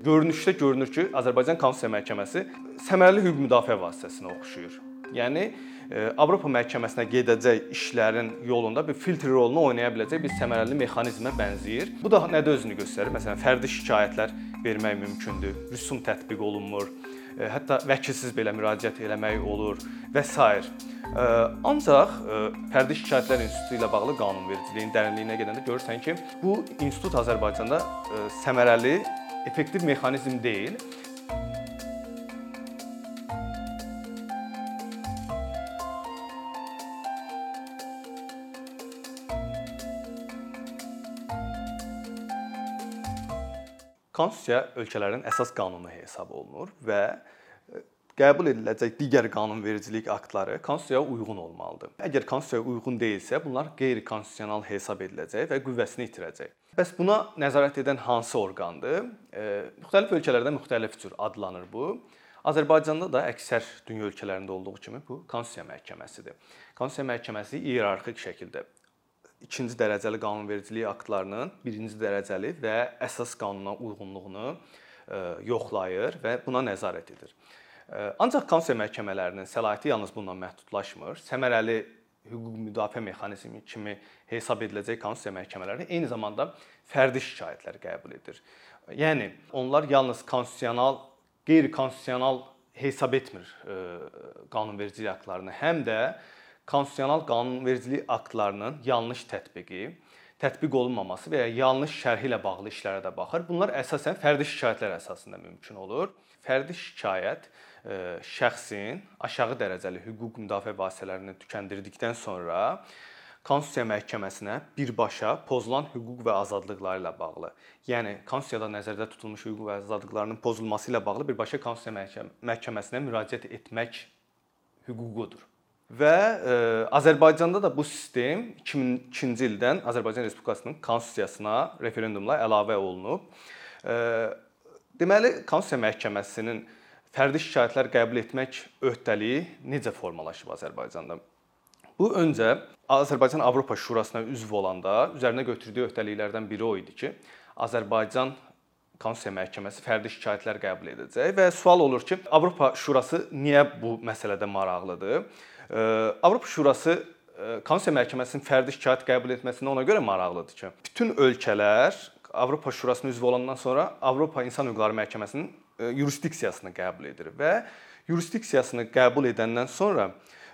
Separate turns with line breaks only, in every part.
Görünüşdə görünür ki, Azərbaycan Konstitusiya Məhkəməsi səmərəli hüquq müdafiə vasitəsinə oxşuyur. Yəni e, Avropa məhkəməsinə gedəcək işlərin yolunda bir filtr rolunu oynaya biləcək bir səmərəli mexanizmə bənzəyir. Bu da nədə özünü göstərir? Məsələn, fərdi şikayətlər vermək mümkündür, rüsum tətbiq olunmur, e, hətta vəkilsiz belə müraciət eləmək olur və s. E, ancaq fərdi şikayətlər institutu ilə bağlı qanunvericiliyin dərinliyinə gedəndə görürsən ki, bu institut Azərbaycanda səmərəli effektiv mexanizm deyil. Konstitusiya ölkələrin əsas qanunu hesab olunur və e, qəbul ediləcək digər qanunvericilik aktları konstitusiyaya uyğun olmalıdır. Əgər konstitusiyaya uyğun deyilsə, bunlar qeyri-konstitusional hesab ediləcək və qüvvəsini itirəcək. Bəs buna nəzarət edən hansı orqandır? Müxtəlif ölkələrdə müxtəlif cür adlanır bu. Azərbaycanda da əksər dünya ölkələrində olduğu kimi bu Konstitusiya məhkəməsidir. Konstitusiya məhkəməsi iyerarxik şəkildə ikinci dərəcəli qanunvericilik aktlarının birinci dərəcəli və əsas qanuna uyğunluğunu yoxlayır və buna nəzarət edir. Ancaq Konstitusiya məhkəmələrinin səlahiyyəti yalnız bununla məhdudlaşmır. Səmərəli hüquq müdafiə mexanizmi kimi hesab ediləcək konstitusiya məhkəmələri eyni zamanda fərdi şikayətlər qəbul edir. Yəni onlar yalnız konstitusional, qeyri-konstitusional hesab etmir e, qanunvericilik aktlarını, həm də konstitusional qanunvericilik aktlarının yanlış tətbiqi, tətbiq olunmaması və ya yanlış şərhi ilə bağlı işlərə də baxır. Bunlar əsasən fərdi şikayətlər əsasında mümkün olur. Fərdi şikayət şəxsin aşağı dərəcəli hüquq müdafiə vasitələrini tükəndirdikdən sonra Konstitusiya məhkəməsinə birbaşa pozulan hüquq və azadlıqları ilə bağlı, yəni konstitusiyada nəzərdə tutulmuş hüquq və azadlıqlarının pozulması ilə bağlı birbaşa Konstitusiya məhkəməsinə müraciət etmək hüququdur. Və ə, Azərbaycanda da bu sistem 2002-ci ildən Azərbaycan Respublikasının konstitusiyasına referendumla əlavə olunub. Ə, deməli Konstitusiya məhkəməsinin fərdi şikayətlər qəbul etmək öhdəliyi necə formalaşıb Azərbaycanda? Bu öncə Azərbaycan Avropa Şurasına üzv olanda üzərinə götürdüyü öhdəliklərdən biri o idi ki, Azərbaycan Konstitusiya Məhkəməsi fərdi şikayətlər qəbul edəcək və sual olur ki, Avropa Şurası niyə bu məsələdə maraqlıdır? Avropa Şurası Konstitusiya Məhkəməsinin fərdi şikayət qəbul etməsinə ona görə maraqlıdır ki, bütün ölkələr Avropa Şurasına üzv olandan sonra Avropa İnsan Hüquqları Məhkəməsinin E, yurisdiksiyasını qəbul edir və yurisdiksiyasını qəbul edəndən sonra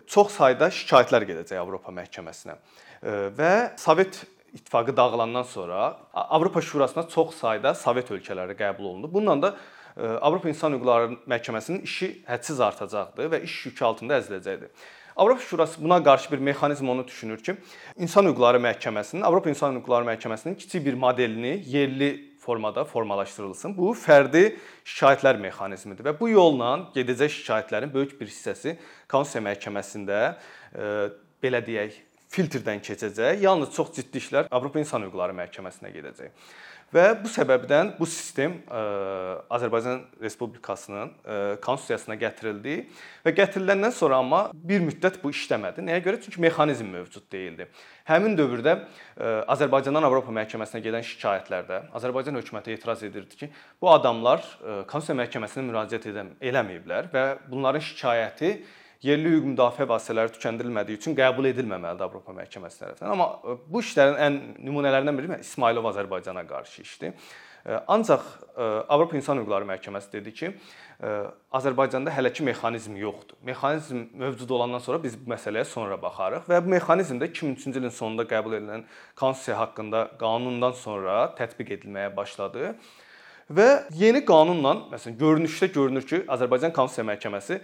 çox sayda şikayətlər gedəcək Avropa məhkəməsinə. E, və Sovet İttifaqı dağılandan sonra Avropa Şurasına çox sayda Sovet ölkələri qəbul olundu. Bununla da e, Avropa İnsan Hüquqları Məhkəməsinin işi hədsiz artacaqdı və iş yükü altında əziləcəkdi. Avropa Şurası buna qarşı bir mexanizm onu düşünür ki, İnsan Hüquqları Məhkəməsinin, Avropa İnsan Hüquqları Məhkəməsinin kiçik bir modelini yerli formada formalaşdırılsın. Bu fərdi şikayətlər mexanizmidir və bu yolla gedəcək şikayətlərin böyük bir hissəsi Konstitusiya məhkəməsində e, belə deyək, filtrdən keçəcək. Yalnız çox ciddi işlər Avropa İnsan Hüquqları məhkəməsinə gedəcək. Və bu səbəbdən bu sistem e, Azərbaycan Respublikasının e, konstitusiyasına gətirildi və gətiriləndən sonra amma bir müddət bu işləmədi. Nəyə görə? Çünki mexanizm mövcud deyildi. Həmin dövrdə e, Azərbaycandan Avropa məhkəməsinə gedən şikayətlərdə Azərbaycan hökuməti etiraz edirdi ki, bu adamlar konstitusiya məhkəməsinə müraciət edə eləməyiblər və bunların şikayəti yerli hüquq müdafiə vasitələri tükəndirilmədiyi üçün qəbul edilməməlidir Avropa məhkəməsi tərəfindən. Amma e, bu işlərin ən nümunələrindən biri İsmailov Azərbaycana qarşı işdir. E, ancaq e, Avropa İnsan Hüquqları Məhkəməsi dedi ki, Azərbaycanda hələ ki mexanizm yoxdur. Mexanizm mövcud olandan sonra biz bu məsələyə sonra baxarıq və bu mexanizm də 2003-cü ilin sonunda qəbul edilən konstitusiya haqqında qanundan sonra tətbiq edilməyə başladı. Və yeni qanunla, məsələn, görünüşdə görünür ki, Azərbaycan Konstitusiya Məhkəməsi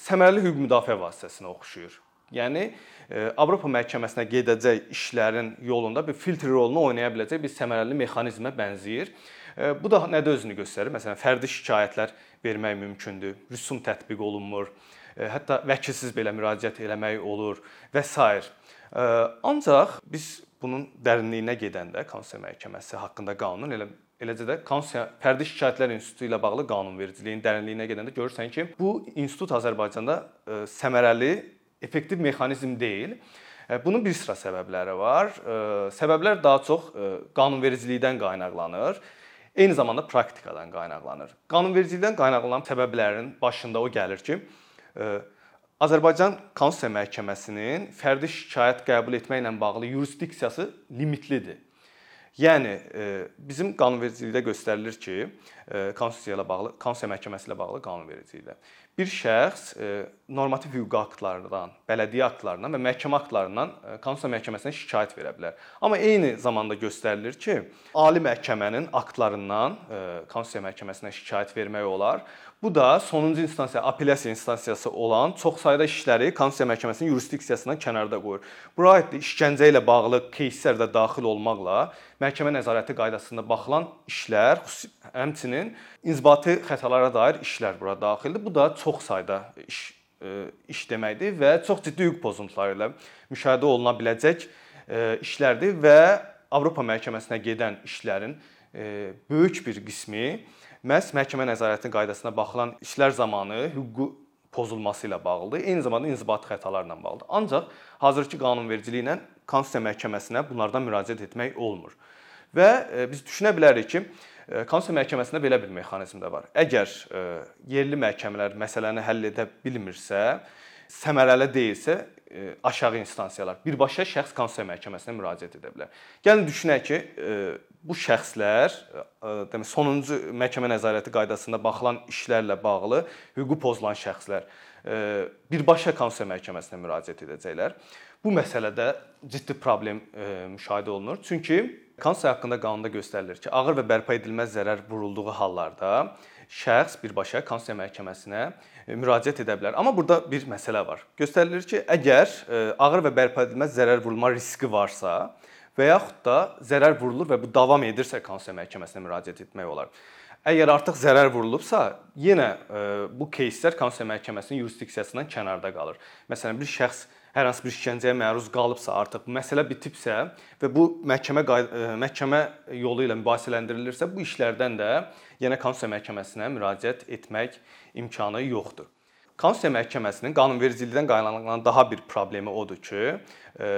səmərəli hüquq müdafiə vasitəsinə oxşuyur. Yəni e, Avropa məhkəməsinə gedəcək işlərin yolunda bir filtr rolunu oynaya biləcək bir səmərəli mexanizmə bənzəyir. E, bu da nədə özünü göstərir? Məsələn, fərdi şikayətlər vermək mümkündür, rüsum tətbiq olunmur, e, hətta vəkilsiz belə müraciət eləmək olur və s. Ancaq biz bunun dərinliyinə gedəndə Konstitusiya məhkəməsi haqqında qanun elə eləcə də Konstitusiya fərdi şikayətlər institutu ilə bağlı qanunvericiliyin dərinliyinə gedəndə görürsən ki, bu institut Azərbaycanda e, səmərəli, effektiv mexanizm deyil. E, bunun bir sıra səbəbləri var. E, səbəblər daha çox qanunvericilikdən qaynaqlanır. eyni zamanda praktikadan qaynaqlanır. Qanunvericilikdən qaynaqlanan səbəblərin başında o gəlir ki, Azərbaycan Konstitusiya Məhkəməsinin fərdi şikayət qəbul etməklə bağlı yurisdiksiyası limitlidir. Yəni bizim qanunvericilikdə göstərilir ki, konstitusiya ilə bağlı, Konstitusiya Məhkəməsi ilə bağlı qanunvericilikdə bir şəxs normativ hüquqi aktlardan, bələdiyyə aktlarından və məhkəmə aktlarından Konstitusiya Məhkəməsinə şikayət verə bilər. Amma eyni zamanda göstərilir ki, ali məhkəmənin aktlarından Konstitusiya Məhkəməsinə şikayət vermək olar. Bu da sonuncu instansiya, apellyasiya instansiyası olan çox sayda işləri Konstitusiya Məhkəməsinin yurisdiksiyasından kənarda qoyur. Bura aid işgəncə ilə bağlı кейslər də daxil olmaqla məhkəmə nəzarəti qaydasında baxılan işlər, həmçinin inzibati xətalara dair işlər bura daxildir. Bu da çox sayda iş e, iş deməkdir və çox ciddi hüquq pozuntuları ilə müşahidə oluna biləcək e, işlərdir və Avropa məhkəməsinə gedən işlərin e, böyük bir qismi məhz məhkəmə nəzarəti qaydasına baxılan işlər zamanı hüquqi pozulması ilə bağlıdır. Eyni zamanda inzibati xətalarla bağlıdır. Ancaq hazırki qanunvericiliklə Konstitusiya məhkəməsinə bunlardan müraciət etmək olmur. Və biz düşünə bilərik ki, Konstitusiya məhkəməsində belə bir mexanizm də var. Əgər e, yerli məhkəmələr məsələni həll edə bilmirsə, səmərəli deyilsə, aşağı instansiyalar birbaşa şəxs Konstitusiya məhkəməsinə müraciət edə bilər. Gəlin düşünək ki, bu şəxslər demək sonuncu məhkəmə nəzarəti qaydasında baxılan işlərlə bağlı hüquqi pozulan şəxslər birbaşa Konstitusiya məhkəməsinə müraciət edəcəklər. Bu məsələdə ciddi problem müşahidə olunur. Çünki Konstitusiya haqqında qanunda göstərilir ki, ağır və bərpa edilməz zərər vurulduğu hallarda şəxs birbaşa Konstitusiya məhkəməsinə müraciət edə bilər. Amma burada bir məsələ var. Göstərilir ki, əgər ağır və bərpa edilməz zərər vurulma riski varsa, və yaxud da zərər vurulur və bu davam edirsə Konstitusiya məhkəməsinə müraciət etmək olar. Əgər artıq zərər vurulubsa, yenə e, bu кейslər Konstitusiya məhkəməsinin yurisdiksiyasından kənarda qalır. Məsələn, bir şəxs hər hansı bir işgəncəyə məruz qalıbsa, artıq məsələ bitibsə və bu məhkəmə e, məhkəmə yolu ilə mübahisələndirilirsə, bu işlərdən də yenə Konstitusiya məhkəməsinə müraciət etmək imkanı yoxdur. Konstitusiya məhkəməsinin qanunvericilikdən qaynaqlanan daha bir problemi odur ki, e,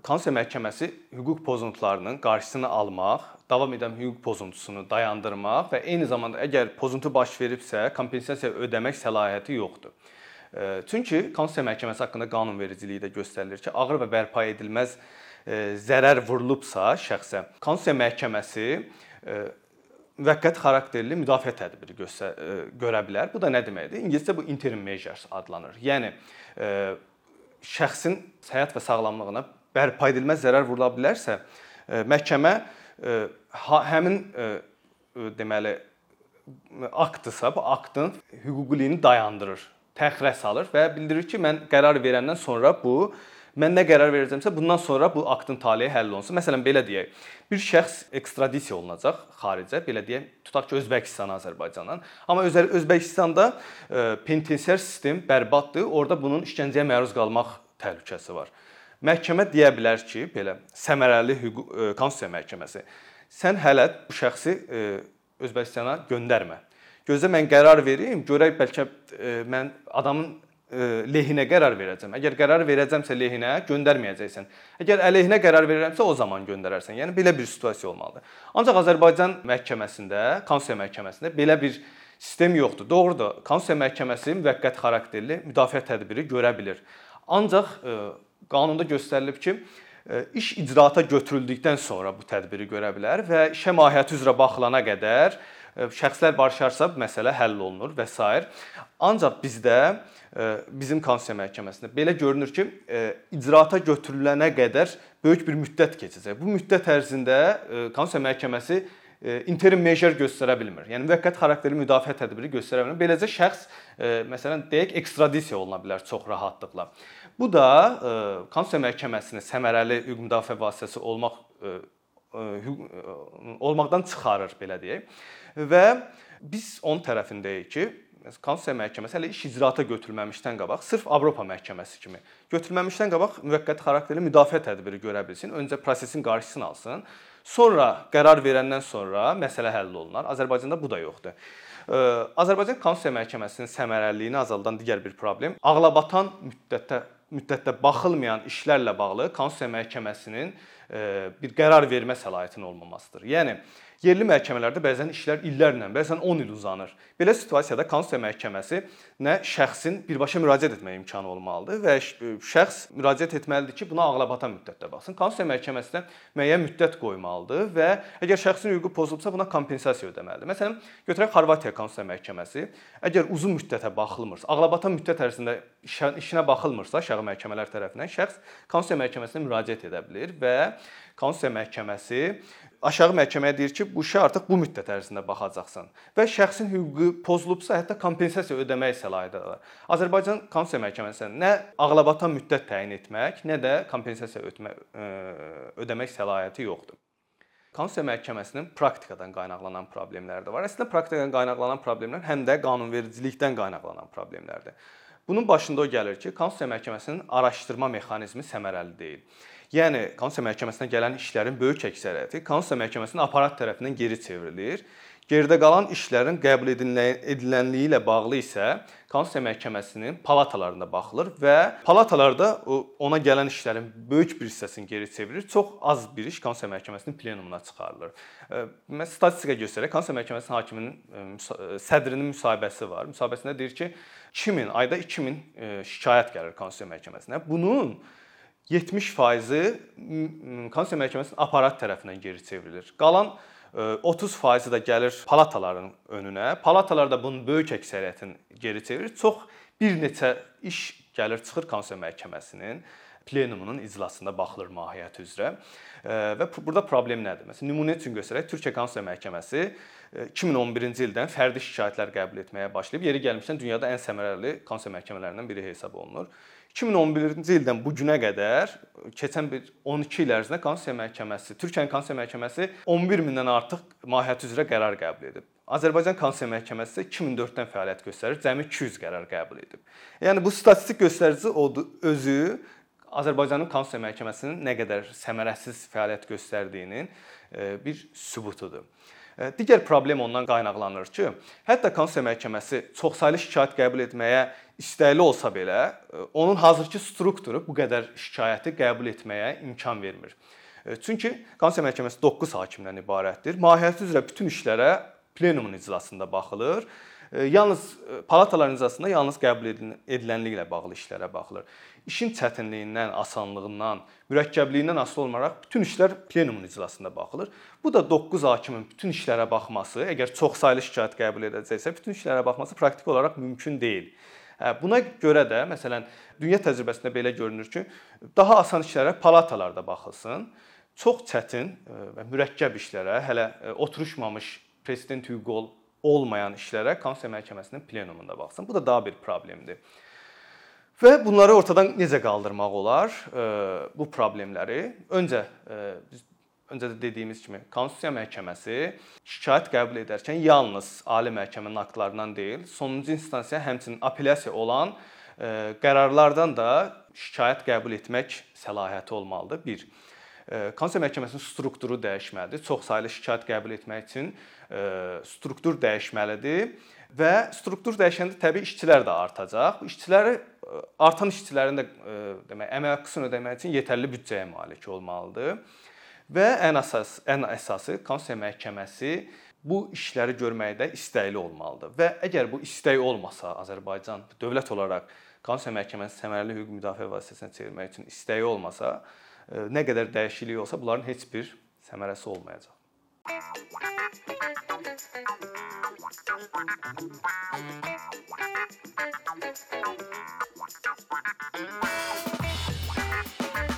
Konstitusiya məhkəməsi hüquq pozuntularının qarşısını almaq, davam edən hüquq pozuntusunu dayandırmaq və eyni zamanda əgər pozuntu baş veribsə, kompensasiya ödəmək səlahiyyəti yoxdur. Çünki Konstitusiya məhkəməsi haqqında qanunvericilikdə göstərilir ki, ağır və bərpa edilməz zərər vurulubsa şəxsə, Konstitusiya məhkəməsi müvəqqəti xarakterli müdafiə tədbiri göstər görə bilər. Bu da nə deməkdir? İngiliscə bu interim measures adlanır. Yəni şəxsin həyat və sağlamlığına bərpa edilməz zərər vurula bilərsə, məhkəmə həmin deməli aktdırsa, bu aktın hüquqiliyini dayandırır, təxirə salır və bildirir ki, mən qərar verəndən sonra bu mən nə qərar verəcəmsə, bundan sonra bu aktın taleyi həll olunsun. Məsələn, belə deyək, bir şəxs ekstradisiya olunacaq xaricə, belə deyək, tutaq ki, Özbəkistana, Azərbaycandan. Amma Özbəkistanda penitensiar sistem bərbaddır. Orada bunun işgəncəyə məruz qalmaq təhlükəsi var. Məhkəmə deyə bilər ki, belə səmərəli hüquq e, konstitusiya məhkəməsi sən hələ bu şəxsi e, Özbəkistana göndərmə. Gözlə mən qərar verim, görək bəlkə e, mən adamın lehinə qərar verəcəm. Əgər qərar verəcəmsə lehinə göndərməyəcəksən. Əgər əleyhinə qərar verirəmsə o zaman göndərərsən. Yəni belə bir situasiya olmalıdır. Ancaq Azərbaycan məhkəməsində, Konstitusiya məhkəməsində belə bir sistem yoxdur. Doğrudur. Konstitusiya məhkəməsi müvəqqəti xarakterli müdafiə tədbiri görə bilər. Ancaq qanunda göstərilib ki, e, iş icraata götürüldükdən sonra bu tədbiri görə bilər və işə mahiyyəti üzrə baxılana qədər e, şəxslər barışarsa məsələ həll olunur və s. Ancaq bizdə bizim Konstitusiya məhkəməsində belə görünür ki, icraata götürülənə qədər böyük bir müddət keçəcək. Bu müddət ərzində Konstitusiya məhkəməsi interim measure göstərə bilmir. Yəni müvəqqəti xarakterli müdafiə tədbiri göstərə bilmir. Beləcə şəxs məsələn deyək ekstradisiya oluna bilər çox rahatlıqla. Bu da Konstitusiya Məhkəməsinin səmərəli hüquq müdafiə vasitəsi olmaq olmaqdan çıxarır belə deyək. Və biz onun tərəfindəyik ki, Konstitusiya Məhkəməsi hələ iş icraata götürülməmişdən qabaq sırf Avropa məhkəməsi kimi götürülməmişdən qabaq müvəqqəti xarakterli müdafiə tədbiri görə bilsin, öncə prosesin qarşısını alsın. Sonra qərar verəndən sonra məsələ həll olunar. Azərbaycanda bu da yoxdur. Azərbaycan Konstitusiya Məhkəməsinin səmərəliliyini azaldan digər bir problem ağlabatan müddətdə müddətdə baxılmayan işlərlə bağlı Konstitusiya Məhkəməsinin bir qərar vermə səlahiyyətinin olmamasıdır. Yəni Yerli məhkəmələrdə bəzən işlər illərlə, bəzən 10 il uzanır. Belə situasiyada Konstitusiya məhkəməsi nə şəxsin birbaşa müraciət etmək imkanı olmalıdır və şəxs müraciət etməlidir ki, buna ağlabatan müddətdə baxsın. Konstitusiya məhkəməsinə müəyyən müddət qoymalıdır və əgər şəxsin hüququ pozulubsa buna kompensasiya ödəməlidir. Məsələn, götürək Xorvatiya Konstitusiya məhkəməsi, əgər uzun müddətə baxılmırsa, ağlabatan müddət ərzində işinə baxılmırsa aşağı məhkəmələr tərəfindən şəxs Konstitusiya məhkəməsinə müraciət edə bilər və Konstitusiya məhkəməsi aşağı məhkəməyə deyir ki, bu işə artıq bu müddət ərzində baxacaqsan və şəxsin hüququ pozulubsa, hətta kompensasiya ödəmək səlahiyyəti var. Azərbaycan Konstitusiya Məhkəməsində nə ağlabatan müddət təyin etmək, nə də kompensasiya ötmə, ödəmək səlahiyyəti yoxdur. Konstitusiya Məhkəməsinin praktikadan qaynaqlanan problemləri də var. Əslində praktikadan qaynaqlanan problemlər həm də qanunvericilikdən qaynaqlanan problemlərdir. Bunun başında o gəlir ki, Konstitusiya Məhkəməsinin araşdırma mexanizmi səmərəli deyil. Yəni Konstitusiya məhkəməsinə gələn işlərin böyük əksəriyyəti Konstitusiya məhkəməsinin aparat tərəfindən geri çevrilir. Geridə qalan işlərin qəbul edilənliyi ilə bağlı isə Konstitusiya məhkəməsinin palatalarında baxılır və palatalarda ona gələn işlərin böyük bir hissəsini geri çevirir. Çox az bir iş Konstitusiya məhkəməsinin plenumuna çıxarılır. Mən statistika göstərək. Konstitusiya məhkəməsinin hakiminin sədrinin müsahibəsi var. Müsahibəsində deyir ki, 2000 ayda 2000 şikayət gəlir Konstitusiya məhkəməsinə. Bunun 70%-i Konstitusiya Məhkəməsinin aparat tərəfindən geri çevrilir. Qalan 30%-i də gəlir palataların önünə. Palatalar da bunun böyük əksəriyyətini geri çevirir. Çox bir neçə iş gəlir çıxır Konstitusiya Məhkəməsinin plenumunun iclasında baxılır mahiyyəti üzrə. Və burada problem nədir? Məsələn, nümunə üçün göstərək, Türkiyə Konstitusiya Məhkəməsi 2011-ci ildən fərdi şikayətlər qəbul etməyə başlayıb. Yeri gəlmişdən dünyada ən səmərəli konstitusiya məhkəmələrindən biri hesab olunur. 2011-ci ildən bu günə qədər keçən bir 12 il ərzində Konstitusiya Məhkəməsi, Türkiyənin Konstitusiya Məhkəməsi 11 mindən artıq mahiyyəti üzrə qərar qəbul edib. Azərbaycan Konstitusiya Məhkəməsi isə 2004-dən fəaliyyət göstərir, cəmi 200 qərar qəbul edib. Yəni bu statistik göstərici özü Azərbaycanın Konstitusiya Məhkəməsinin nə qədər səmərəsiz fəaliyyət göstərdiyinin e, bir sübutudur. Digər problem ondan qaynaqlanır ki, hətta Konstitusiya Məhkəməsi çoxsaylı şikayət qəbul etməyə istəkli olsa belə, onun hazırki strukturu bu qədər şikayəti qəbul etməyə imkan vermir. Çünki Konstitusiya Məhkəməsi 9 hakimdən ibarətdir. Mahiyyəti üzrə bütün işlərə plenumun iclasında baxılır yalnız palataların iclasında yalnız qəbul edilənliklə bağlı işlərə baxılır. İşin çətinliyindən, asanlığından, mürəkkəbliyindən asılı olmayaraq bütün işlər plenumun iclasında baxılır. Bu da 9 hakimin bütün işlərə baxması, əgər çoxsaylı şikayət qəbul edəcəksə, bütün işlərə baxması praktik olaraq mümkün deyil. Buna görə də məsələn dünya təcrübəsində belə görünür ki, daha asan işlərə palatalarda baxılsın. Çox çətin və mürəkkəb işlərə, hələ oturuşmamış prezident hüququ olmayan işlərə Konstitusiya Məhkəməsinin plenumunda baxsın. Bu da daha bir problemdir. Və bunları ortadan necə qaldırmaq olar? Bu problemləri öncə biz öncə də dediyimiz kimi Konstitusiya Məhkəməsi şikayət qəbul edərkən yalnız ali məhkəmənin aktlarından deyil, sonuncu instansiya həmçinin apellyasiya olan qərarlardan da şikayət qəbul etmək səlahiyyəti olmalıdır. 1. Konstitusiya Məhkəməsinin strukturu dəyişməlidir. Çoxsaylı şikayət qəbul etmək üçün struktur dəyişməlidir və struktur dəyişəndə təbii işçilər də artacaq. Bu işçiləri artan işçilərin də demək əmək haqqısını ödəmək üçün yetərli büdcəyə malik olmalıdır. Və ən əsas ən əsası Konstitusiya Məhkəməsi bu işləri görməkdə istəkli olmalıdır. Və əgər bu istək olmasa Azərbaycan dövlət olaraq Konstitusiya Məhkəməsi səmərəli hüquq müdafiə vasitəsinə çevirmək üçün istəyi olmasa, nə qədər dəyişiklik olsa, bunların heç bir səmərəsi olmayacaq. Thank you.